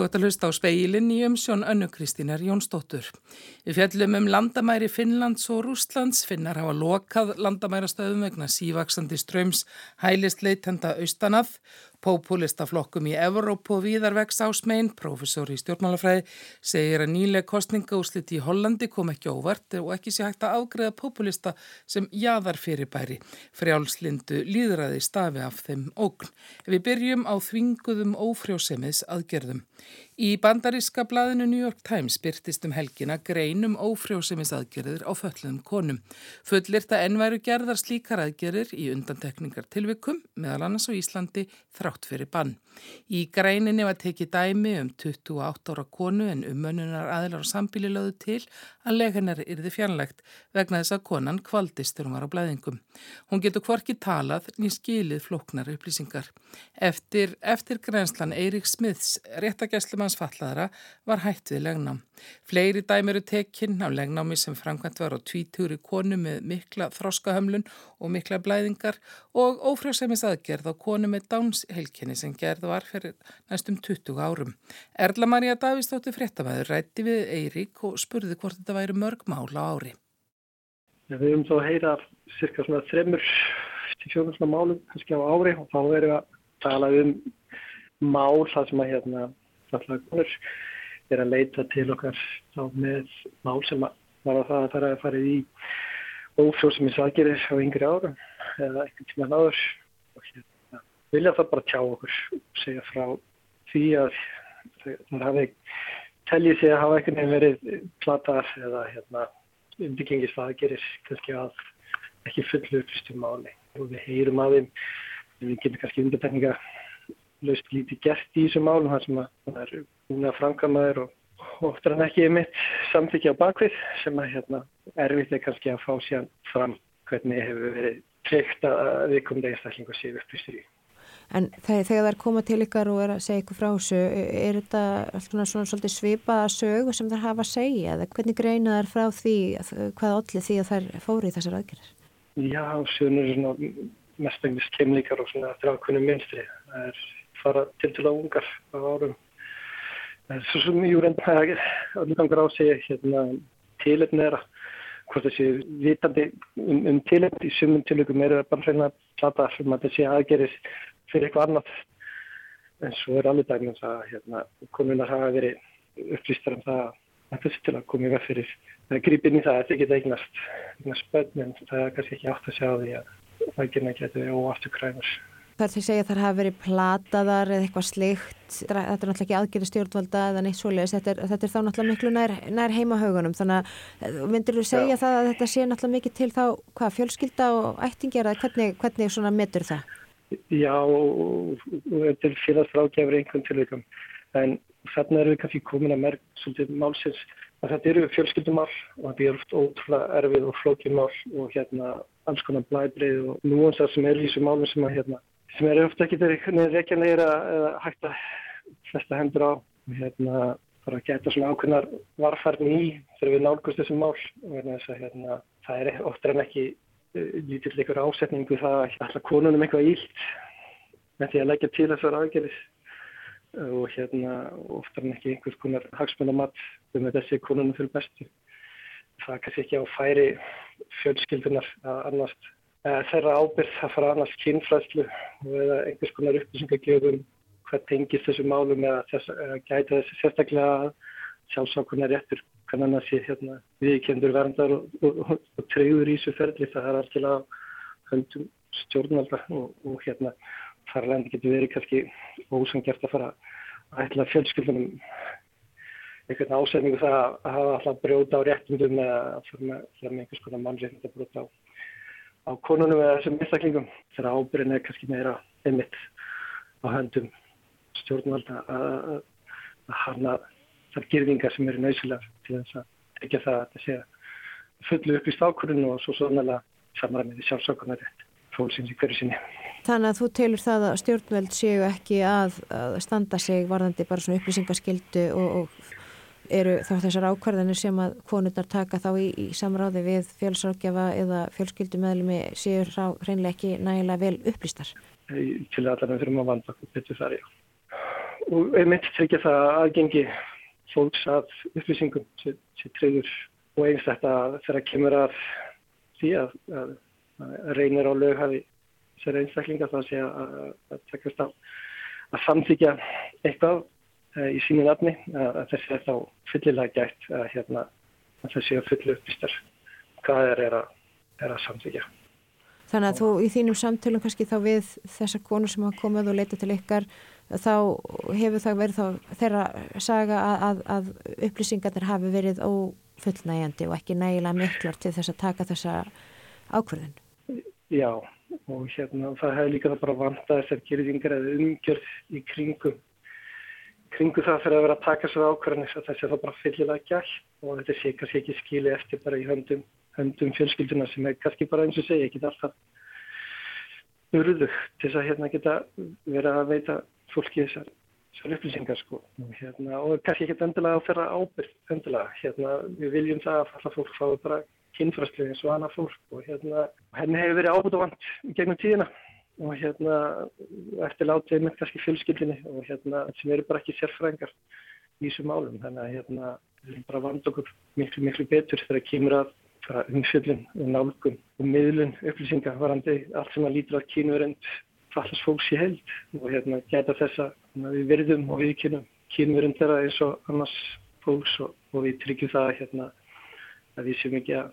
Þú ert að hlusta á speilin í umsjón Önnu Kristínar Jónsdóttur. Við fjallum um landamæri Finnlands og Rústlands. Finnar hafa lokað landamærastöðum vegna sívaksandi ströms hælist leitenda austanað Pópulistaflokkum í Evrópu og Víðarvegs ásmein, professor í stjórnmálafræði, segir að nýlega kostningaúslit í Hollandi kom ekki óvart og ekki sé hægt að afgreða populista sem jaðar fyrirbæri. Frjálslindu líðræði stafi af þeim ógn. Við byrjum á þvinguðum ófrjósemiðs aðgerðum. Í bandaríska blaðinu New York Times byrtist um helgina greinum ófrjósemis aðgerðir á föllum konum. Fullirta ennværu gerðar slíkar aðgerðir í undantekningar tilvikum, meðal annars á Íslandi, þrátt fyrir bann. Í greininni var tekið dæmi um 28 ára konu en umönnunar aðlar og sambíli lögðu til að leganar yrði fjárlegt vegna þess að konan kvaldist þegar hún var á blæðingum. Hún getur hvorki talað ný skilið floknar upplýsingar. Eftir, eftir greinslan Eirik Smiths réttagæslumann hans fallaðara var hætt við legnám. Fleiri dæmiru tekinn af legnámi sem framkvæmt var á tvítúri konu með mikla þróskahömlun og mikla blæðingar og ófrjóðsefnis aðgerð á konu með dánsheilkinni sem gerð var fyrir næstum 20 árum. Erla Maria Davísdóttir fréttamaður rætti við Eirík og spurði hvort þetta væri mörg mála ári. Ja, við höfum þá að heyra cirka svona þremur til fjóðum svona málum kannski á ári og þá erum við að tala um mál það sem að hérna fatlaða konur er að leita til okkar þá með mál sem var að það að fara að fara í ófjóðsumins aðgerir á yngri árum eða einhvern tíma náður og hérna vilja það bara tjá okkur segja frá því að það hafi teljið sig að hafa einhvern veginn verið platar eða hérna undirgengist aðgerir kannski að ekki fullu upplustum máli og við heyrum að þeim við getum kannski undirtekninga laust lítið gert í þessu málum þar sem að það er búin að framkamaður og oftar en ekki mitt samþykja á bakvið sem að hérna, erfitt er kannski að fá sér fram hvernig hefur verið treykt að við komum einstaklingu að séu upplýstur í. En þegar það er komað til ykkar og er að segja ykkur frá þessu, er þetta svona, svona svolítið svipaða sögu sem þær hafa að segja eða hvernig greina þær frá því hvað allir því að þær fóri í þessar aðgerðar? Já, sögurnir er svona mestengist kemlíkar og svona þrjákunum minnstri. Það er fara til til að ungar á árum. Svo sem ég reynda að allir á segja hérna, tilöfn er að hvort þessi vitandi um, um tilöfn í sumum tilökum eru bara reyna að plata um að þessi aðgerir fyrir eitthvað annað. En svo er allir dæmum að hérna, konunar hafa verið upplýstar um það að þessi til að koma í veg fyrir það grýpin í það að þetta geta eignast, eignast bönn en það er kannski ekki átt að sjá því að það gerna getur óafturkræmur. Það er því að segja að það hafi verið plataðar eða eitthvað slikt, þetta er náttúrulega ekki aðgerið stjórnvalda eða neitt svoleiðis, þetta, þetta er þá náttúrulega miklu nær, nær heimahaugunum, þannig að eh, myndir þú segja Já. það að þetta sé náttúrulega mikið til þá hvað fjölskylda og ættingir að hvernig, hvernig svona metur það? Já, er félagsfrágjafur einhvern tilvægum, en þarna erum við kannski komin að merk svolítið málsins. Að þetta eru fjölskyldumál og þetta er oft ótrúlega erfið og flókimál og hérna alls konar blæbrið og núansar sem er í þessu málum sem að hérna sem eru ofta ekki þeirri reykjanleira eða hægt að flesta hendur á. Hérna bara að geta svona ákveðnar varfarni í þegar við nálgust þessum mál og þess að hérna, það er ofta en ekki lítill ykkur ásetningu það að alltaf konunum eitthvað ílt með því að leggja til þessar aðgerðis og hérna ofta en ekki einhvers konar hagsmunamatt um að þessi konunum fyrir bestu. Það er kannski ekki á færi fjölskyldunar að annast þeirra ábyrð að fara annars kynfræslu eða einhvers konar upplýsingagjöfum hvað tengist þessu málum eða þess, gæta þessi sérstaklega sjálfsákunar réttur kannan að sé hérna, viðkendur verndar og, og, og, og treyður í þessu ferli það er að höndum stjórnvalda og hérna þar lendi getur verið kannski ósangjart að fara að ætla fjölskyldunum einhvern ásendingu það að hafa alltaf brjóta á réttundum eða að fyrir með einhvers konar mannreitnda brjóta á á konunum eða þessum mistaklingum þegar ábyrðin er kannski meira einmitt á höndum stjórnvalda að hana þar gerðingar sem eru nöysilegar til þess að ekki það að þetta sé fullu upp í stákurinn og svo sannlega samræmiði sjálfsökunar fólksins í hverju sinni. Þannig að þú telur það að stjórnveld séu ekki að, að standa sig varðandi bara svona upplýsingaskildu og, og eru þá þessar ákvarðanir sem að konurnar taka þá í, í samráði við fjölsrákjafa eða fjölskyldumöðlumi séu hreinlega ekki nægilega vel upplýstar? Til allar við þurfum að vanda okkur betur þar, já. og einmitt tryggja það aðgengi fólks að upplýsingum sem treyður og eins þetta þegar kemur að því að, að, að reynir á löghafi sér einstaklinga þá sé að, að tekast á að samþykja eitthvað e, í sínu nafni að þessi er þá fyllilega gætt að, hérna, þessi er fullu upplýstar hvað er, er, er að samþykja. Þannig að þú í þínum samtölum kannski þá við þessar konur sem hafa komið og leita til ykkar þá hefur það verið þá þeirra saga að, að, að upplýsingarnir hafi verið ófullnægjandi og ekki nægilega miklar til þess að taka þessa ákverðin. Já og hérna það hefur líka það bara vant að þessar gerðingar eða umgjörð í kringum kringu það fyrir að vera að taka svo ákverðin þess að þessi það bara fyllilega gæll og þetta sé kannski ekki skili eftir bara í höndum höndum fjölskylduna sem er kannski bara eins og segja, ekki alltaf urðu til þess að hérna geta vera að veita fólki þessar, þessar upplýsingar sko. Hérna, og kannski ekki endilega á þeirra ábyrg endilega, hérna við viljum það að alla fólk fái bara kynfröstlu eins og annað fólk. Og hérna henni hefur verið ábútt og vant gegnum tíðina. Og hérna eftir látið með kannski fjölskyldinni og hérna sem eru bara ekki sérfrængar í þessum málum. Þannig að hérna við viljum bara vanda okkur miklu miklu betur þegar kemur að umfjöldun og nálgun og miðlun upplýsingar varandi allt sem að lítur að kynverend fallast fólks í held og hérna geta þessa við verðum og við kynum kynverend þeirra eins og annars fólks og, og við tryggjum það hérna að við séum ekki að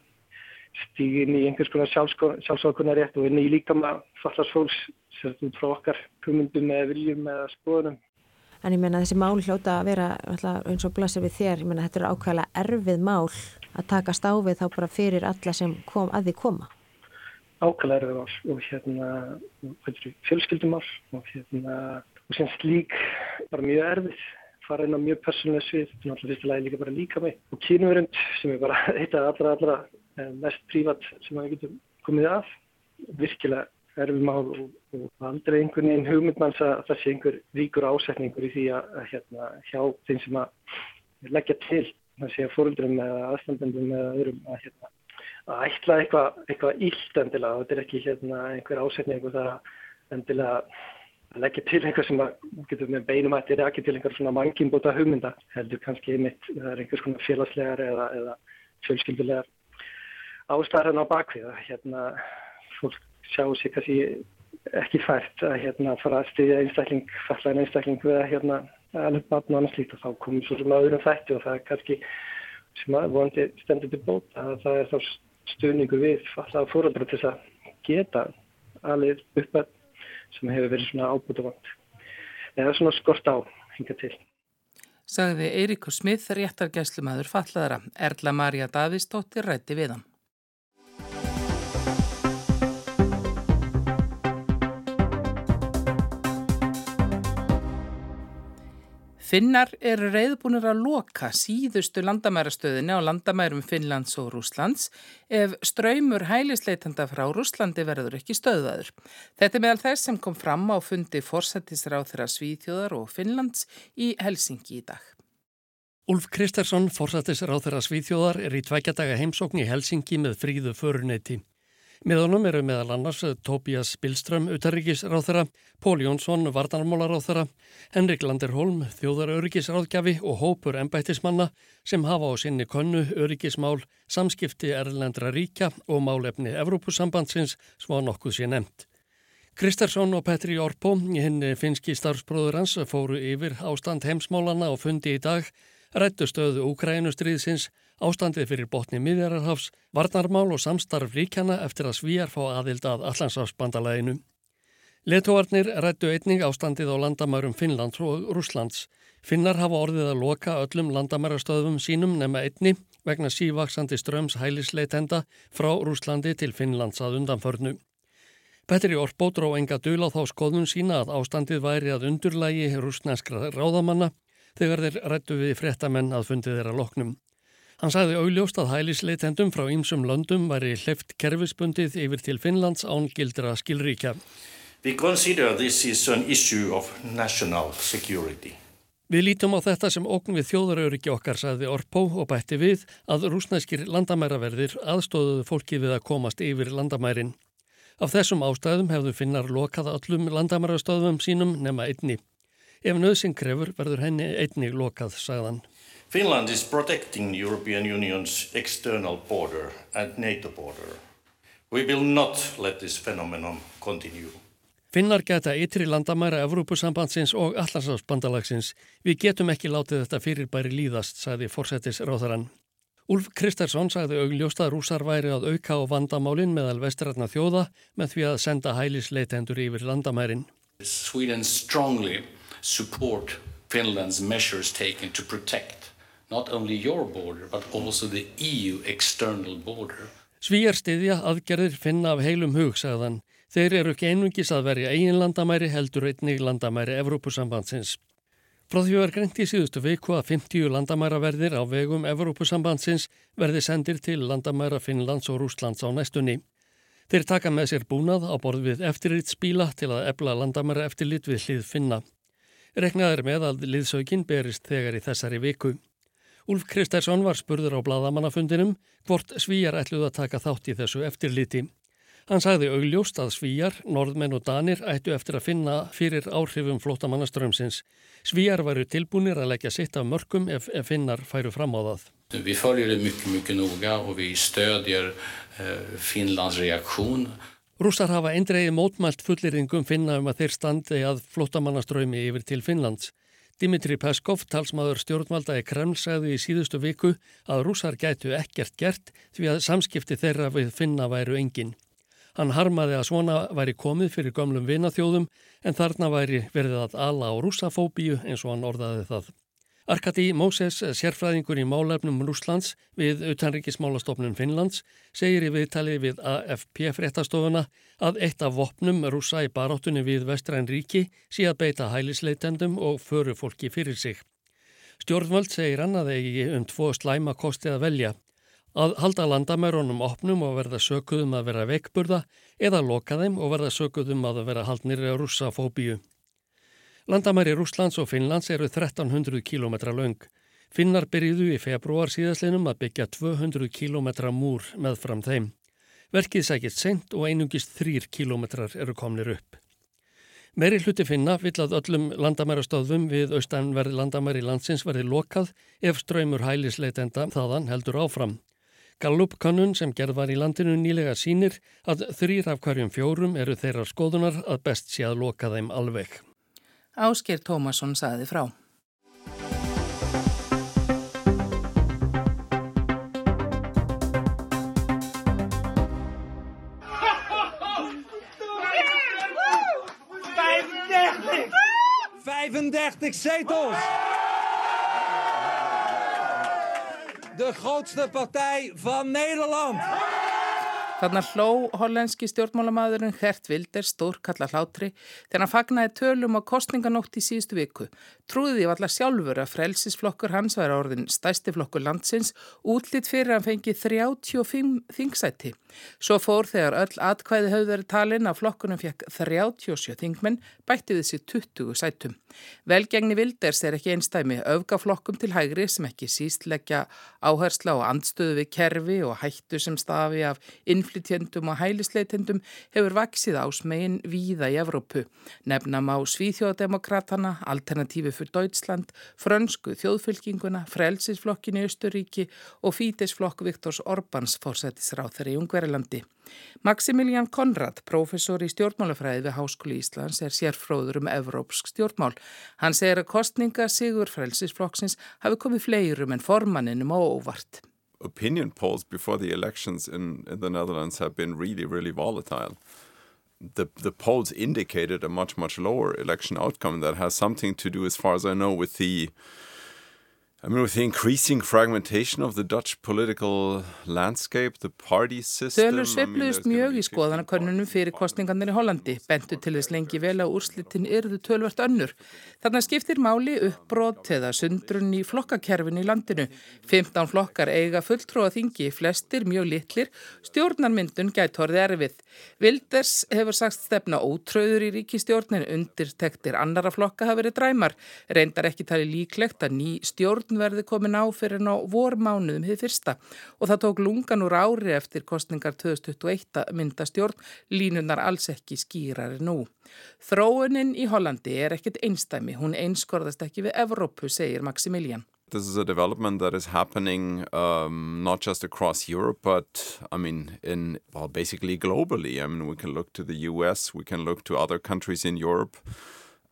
stígi inn í einhvers konar sjálfsvákunar rétt og inn í líka maður fallast fólks sért út frá okkar kumundum eða viljum eða skoðunum En ég menna þessi mál hljóta að vera eins og blasir við þér, ég menna þetta er ákvæmlega erfið mál að taka stáfið þá bara fyrir alla sem kom að því koma? Ákvæmlega erfið mál og hérna fjölskyldumál og hérna og sem slík bara mjög erfið fara inn á mjög persónuleg svið náttúrulega fyrstulega líka bara líka mig og kynverund sem er bara eitt af allra allra eh, mest prívat sem við getum komið af virkilega erfið mál og, og aldrei einhvern veginn hugmyndmanns að það sé einhver ríkur ásetningur í því að, að hérna, hjá þeim sem að leggja til, það sé að fóröldrum eða aðstandendum eða öðrum að, hérna, að ætla eitthvað eitthva ílt endilega, þetta er ekki hérna, einhver ásetningur það endilega að leggja til eitthvað sem að getur með beinum að þetta er ekki til einhver svona manginbóta hugmynda, heldur kannski einmitt, það er einhvers konar félagslegar eða, eða fjölskyldulegar ástæðan á bakvið, hérna fólk sjá sig kannski ekki fært að hérna fara að stiðja einstakling, fallaðin einstakling við að hérna alveg batna og annars líkt og þá komum svo sem aðurum þætti og það er kannski sem að vonandi stendur til bóta að það er þá stuðningu við fallaða fóröldra til að geta alveg upp að sem hefur verið svona ábúta vant eða svona skort á hinga til. Sagði Eiríkur Smith, réttargæslumæður fallaðara. Erla Maria Davísdóttir rætti við hann. Finnar eru reyðbúinir að loka síðustu landamærastöðinni á landamærum Finnlands og Rúslands ef ströymur hælisleitanda frá Rúslandi verður ekki stöðaður. Þetta er meðal þess sem kom fram á fundi forsættisráð þeirra Svíþjóðar og Finnlands í Helsingi í dag. Ulf Kristersson, forsættisráð þeirra Svíþjóðar, er í tvækjadaga heimsókn í Helsingi með fríðu föruneyti. Með honum eru meðal annars Tobias Billström, utarrikisráþara, Pól Jónsson, vardarmálaráþara, Henrik Landerholm, þjóðaröryggisráðgjafi og hópur ennbættismanna sem hafa á sinni konnu öryggismál, samskipti erlendra ríkja og málefni Evrópusambandsins svo nokkuð sé nefnt. Kristersson og Petri Orpo, hinn finski starfsbróður hans, fóru yfir ástand heimsmálana og fundi í dag, rættu stöðu Úkrænustriðsins, ástandið fyrir botni miðjararhafs, varnarmál og samstarf ríkjana eftir að svíjar fá aðild að Allandsafsbandalæginu. Letóarnir rættu einning ástandið á landamærum Finnlands og Rúslands. Finnar hafa orðið að loka öllum landamærastöðum sínum nema einni vegna sívaksandi ströms hælisleitenda frá Rúslandi til Finnlands að undanförnu. Petri Orpo dró enga dul á þá skoðun sína að ástandið væri að undurlægi rúsnænskra ráðamanna þegar þeir rættu við fréttamenn að fundið þeirra loknum. Hann sagði augljóst að hælisleitendum frá ýmsum löndum væri hleyft kerfisbundið yfir til Finnlands án gildra skilríkja. Við lítum á þetta sem ógn við þjóðaröryggi okkar, sagði Orpó og bætti við að rúsnæskir landamæraverðir aðstóðuðu fólki við að komast yfir landamærin. Af þessum ástæðum hefðu finnar lokað allum landamærastöðum sínum nema einni. Ef nöðsinn krefur verður henni einnig lokað, sagðan. Finland is protecting European Union's external border and NATO border. We will not let this phenomenon continue. Finnar geta ytri landamæra Evrópusambandsins og Allarsafsbandalagsins. Við getum ekki látið þetta fyrirbæri líðast, sagði fórsættis ráðarann. Úlf Kristersson sagði augljóst að rúsar væri að auka á vandamálinn meðal vestrætna þjóða með því að senda hælisleitendur yfir landamærin. Sweden strongly support Finland's measures taken to protect not only your border but also the EU external border. Svíjar stiðja aðgerðir finna af heilum hug, sagðan. Þeir eru ekki einungis að verja eigin landamæri heldur einnig landamæri Evrópusambandsins. Frá því var greint í síðustu viku að 50 landamæraverðir á vegum Evrópusambandsins verði sendir til landamæra Finnlands og Rúslands á næstunni. Þeir taka með sér búnað á borð við eftirritsbíla til að ebla landamæra eftirlit við hlið finna. Reknaður með að liðsökin berist þegar í þessari viku. Úlf Kristersson var spurður á bladamannafundinum hvort svíjar ætluð að taka þátt í þessu eftirliti. Hann sagði augljóst að svíjar, norðmenn og danir ættu eftir að finna fyrir áhrifum flótamannaströmsins. Svíjar varu tilbúinir að leggja sitt af mörgum ef, ef finnar færu fram á það. Við fölgjum þetta mjög, mjög noga og við stöðjar uh, Finnlands reaktion. Rússar hafa eindreiði mótmælt fullirðingum finna um að þeir standi að flótamannaströmi yfir til Finnlands. Dimitri Peskov, talsmaður stjórnvalda í Kreml, sagði í síðustu viku að rússar gætu ekkert gert því að samskipti þeirra við finna væru enginn. Hann harmaði að svona væri komið fyrir gömlum vinaþjóðum en þarna væri verið að ala á rússafóbíu eins og hann orðaði það. Arkadi Móses, sérfræðingur í málefnum Rúslands við utanrikismálastofnun Finnlands, segir í viðtali við AFP fréttastofuna að eitt af vopnum rúsa í baráttunni við vestræn ríki sé að beita hælisleitendum og föru fólki fyrir sig. Stjórnvöld segir hann að eigi um tvo slæma kosti að velja að halda landamærunum opnum og verða sökuðum að vera veikburða eða loka þeim og verða sökuðum að vera haldnir á russafóbíu. Landamæri Rúslands og Finnlands eru 1300 km laung. Finnar byrjuðu í februar síðaslinum að byggja 200 km múr með fram þeim. Verkið sækist sent og einungist 3 km eru komnir upp. Meiri hluti finna vill að öllum landamærastöðum við austanverði landamæri landsins verði lokað ef ströymur hælisleitenda þaðan heldur áfram. Gallup-kannun sem gerð var í landinu nýlega sínir að þrýr af hverjum fjórum eru þeirra skoðunar að best sé að loka þeim alveg. Ásker Tómasson saði frá. Vijfendertig zetels! de grootste partij van Nederland. Þannig hló hollenski stjórnmálamæðurinn Hert Vilder stór kalla hlátri þegar hann fagnaði tölum á kostninganótt í síðustu viku. Trúði því allar sjálfur að frelsisflokkur hans væri orðin stæsti flokkur landsins útlýtt fyrir að hann fengi 35 þingsæti. Svo fór þegar öll atkvæði höfðu verið talin að flokkunum fekk 37 þingmenn bætti þessi 20 sætum. Velgengni Vilders er ekki einstæmi öfgaflokkum til hægri sem ekki sístleggja áhersla og andstöðu við kerfi og hættu sem stafi af innflytjum innflytjendum og hælisleitendum hefur vaksið ásmegin víða í Evrópu. Nefnam á Svíþjóðademokratana, Alternatífi fyrir Deutschland, Frönsku þjóðfylkinguna, Frelsisflokkin í Östuríki og Fítesflokk Viktors Orbáns fórsættisráþari í Ungverilandi. Maximilian Konrad, professor í stjórnmálafræði við Háskóli Íslands, er sérfróður um evrópsk stjórnmál. Hann segir að kostninga Sigur Frelsisflokksins hafi komið fleirum en formanninum óvart. Opinion polls before the elections in, in the Netherlands have been really, really volatile. The, the polls indicated a much, much lower election outcome that has something to do, as far as I know, with the I mean, with the increasing fragmentation of the Dutch political landscape, the party system... Tölur sveifluðist mjög í skoðanakönnunum fyrir kostningarnir í Hollandi, bentu til þess lengi vel að úrslitin yrðu tölvert önnur. Þannig skiptir máli uppbrót eða sundrun í flokkakerfin í landinu. 15 flokkar eiga fulltróða þingi, flestir mjög litlir, stjórnarmyndun gæt horfið erfið. Wilders hefur sagt stefna ótröður í ríkistjórnin, undirtektir annara flokka hafa verið dræmar, reyndar ekki tali líklegt að ný stjórn stjórn verði komin á fyrir ná vor mánuðum hið fyrsta og það tók lungan úr ári eftir kostningar 2021 mynda stjórn línunar alls ekki skýrari nú. Þróunin í Hollandi er ekkit einstæmi, hún einskorðast ekki við Evrópu, segir Maximilian. This is a development that is happening um, not just across Europe, but I mean, in well, basically globally. I mean, we can look to the US, we can look to other countries in Europe.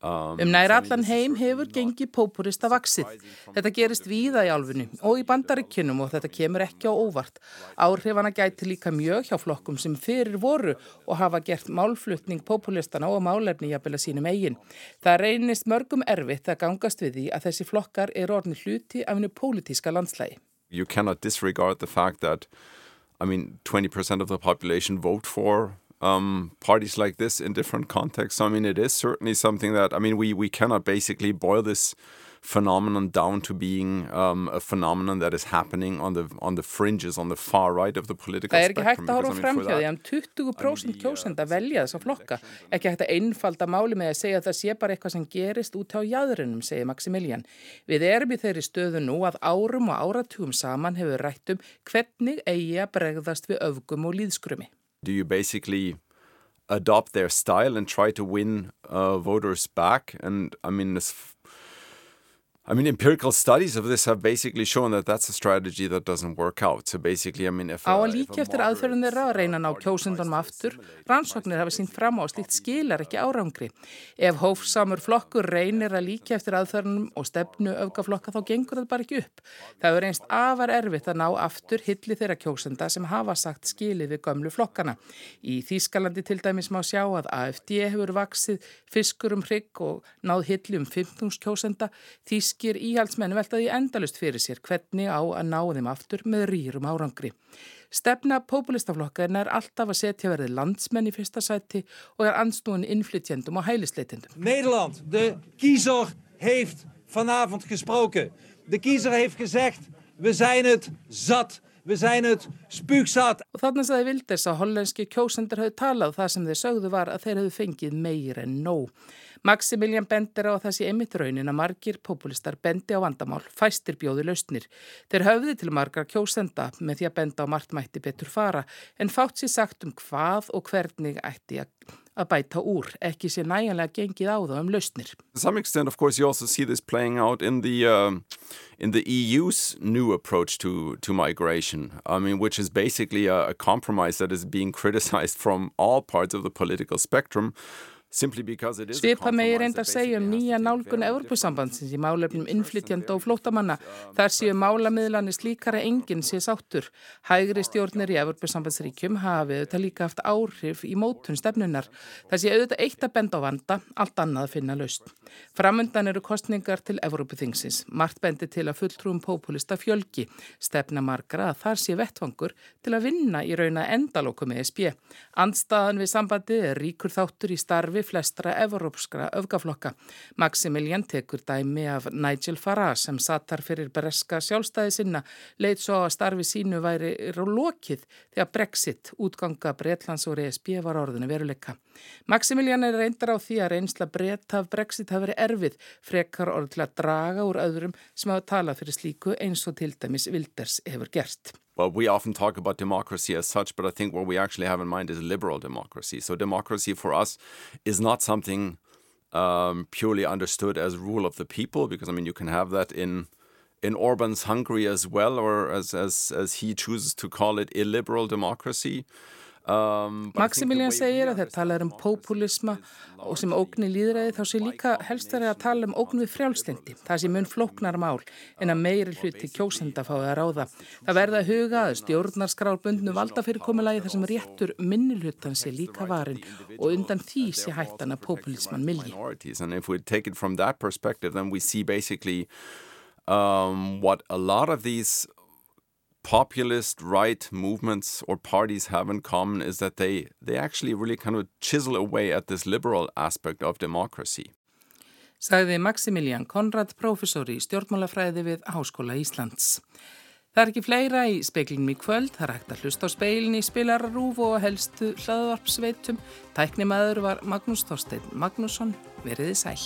Um, um nær allan heim hefur gengið pópurista vaksið. Þetta gerist víða í álfunni og í bandaríkjunum og þetta kemur ekki á óvart. Áhrifana gæti líka mjög hjá flokkum sem fyrir voru og hafa gert málflutning pópulistana og málefni jafnvel að sínum eigin. Það reynist mörgum erfitt að gangast við því að þessi flokkar eru orðin hluti af hennu pólitíska landslægi. You cannot disregard the fact that I mean 20% of the population vote for um, parties like this in different contexts. I mean, it is certainly something that, I mean, we, we cannot basically boil this phenomenon down to being um, a phenomenon that is happening on the, on the fringes, on the far right of the political spectrum. Það er ekki hægt að horfa framhjáði að 20% kjósenda velja þessa flokka. Ekki hægt að einfalda máli með að segja að það sé bara eitthvað sem gerist út á jæðurinnum, segir Maximilian. Við erum í þeirri stöðu nú að árum og áratugum saman hefur rætt um hvernig eigi að bregðast við öfgum og líðskrumi. Do you basically adopt their style and try to win uh, voters back? And I mean, I mean, empirical studies of this have basically shown that that's a strategy that doesn't work out. So basically, I mean, if... Á að líka eftir aðferðin þeirra að reyna ná kjósundunum aftur, rannsóknir hafa sínt fram á slíkt skilar ekki árangri. Ef hófsamur flokkur reynir að líka eftir aðferðinum og stefnu öfgaflokka þá gengur það bara ekki upp. Það er einst afar erfitt að ná aftur hilli þeirra kjósunda sem hafa sagt skilið við gömlu flokkana. Í Þýskalandi til dæmis má sjá að AFD hefur vaksið fiskur um hrygg og náð hilli 15 kjósenda. Þýsk Þýskir íhaldsmenn veltaði endalust fyrir sér hvernig á að ná þeim aftur með rýrum árangri. Stefna populistaflokkarinn er alltaf að setja verið landsmenn í fyrsta sæti og er anstúin innflytjendum og hælisleitendum. Nederland, de kiezer heeft vanavond gesproken. De kiezer heeft gezegd, we zijn het zat. Við sæn het spugsat. Og þannig að það vildis að hollenski kjósendur hafði talað það sem þeir sögðu var að þeir hafði fengið meir en nóg. Maximilian bendir á þessi emitt raunin að margir populistar bendi á vandamál, fæstir bjóði lausnir. Þeir höfði til margar kjósenda með því að benda á margt mætti betur fara en fátt sér sagt um hvað og hvernig ætti að bæta úr, ekki sé næjanlega gengið á það um lausnir. To some extent, of course, you also see this playing out in the, uh, in the EU's new approach to, to migration, I mean, which is basically a, a compromise that is being criticized from all parts of the political spectrum. Svipa megi reynda að segja um nýja nálgun Evropasambandsins í málefnum innflytjanda og flótamanna. Þar séu málamiðlanir slíkara enginn sé sáttur. Hægri stjórnir í Evropasambandsríkjum hafi auðvitað líka haft áhrif í mótun stefnunar. Það sé auðvitað eitt að benda á vanda, allt annað að finna laust. Framundan eru kostningar til Evropaþingsins. Mart bendi til að fulltrúum populista fjölgi. Stefna margra að þar sé vettfangur til að vinna í rauna endalóku með SB. Andstaðan við sambandi er ríkur þáttur í starfi flestra evrópskra öfgaflokka. Maximilian tekur dæmi af Nigel Farage sem satar fyrir breska sjálfstæði sinna, leit svo að starfi sínu væri lokið þegar Brexit, útganga Breitlands og ESB var orðinu veruleika. Maximilian er reyndar á því að reynsla breyta af Brexit hafi verið erfið, frekar orð til að draga úr öðrum sem hafa talað fyrir slíku eins og til dæmis Wilders hefur gert. Well, we often talk about democracy as such, but I think what we actually have in mind is liberal democracy. So, democracy for us is not something um, purely understood as rule of the people, because I mean, you can have that in in Orban's Hungary as well, or as as as he chooses to call it, illiberal democracy. Um, Maximilian segir að þeir tala um populisma og sem ógni líðræði þá sé líka helst að tala um ógn við frjálslindi. Það sé mun flóknar mál en að meiri hluti kjósenda fáið að ráða. Það verða að huga að stjórnarskrálbundnu valda fyrir komulagi þar sem réttur minnilhutan sé líka varin og undan því sé hættan að populisman milji. Um, what a lot of these populist right movements or parties have in common is that they, they actually really kind of chisel away at this liberal aspect of democracy. Sagði Maximilian Konrad, professor í stjórnmálafræði við Háskóla Íslands. Það er ekki fleira í speiklinum í kvöld, það hægt að hlusta á speilin í spilararúf og helstu hlaðvarpsveitum. Tæknimaður var Magnús Þorstein Magnússon, veriði sæl.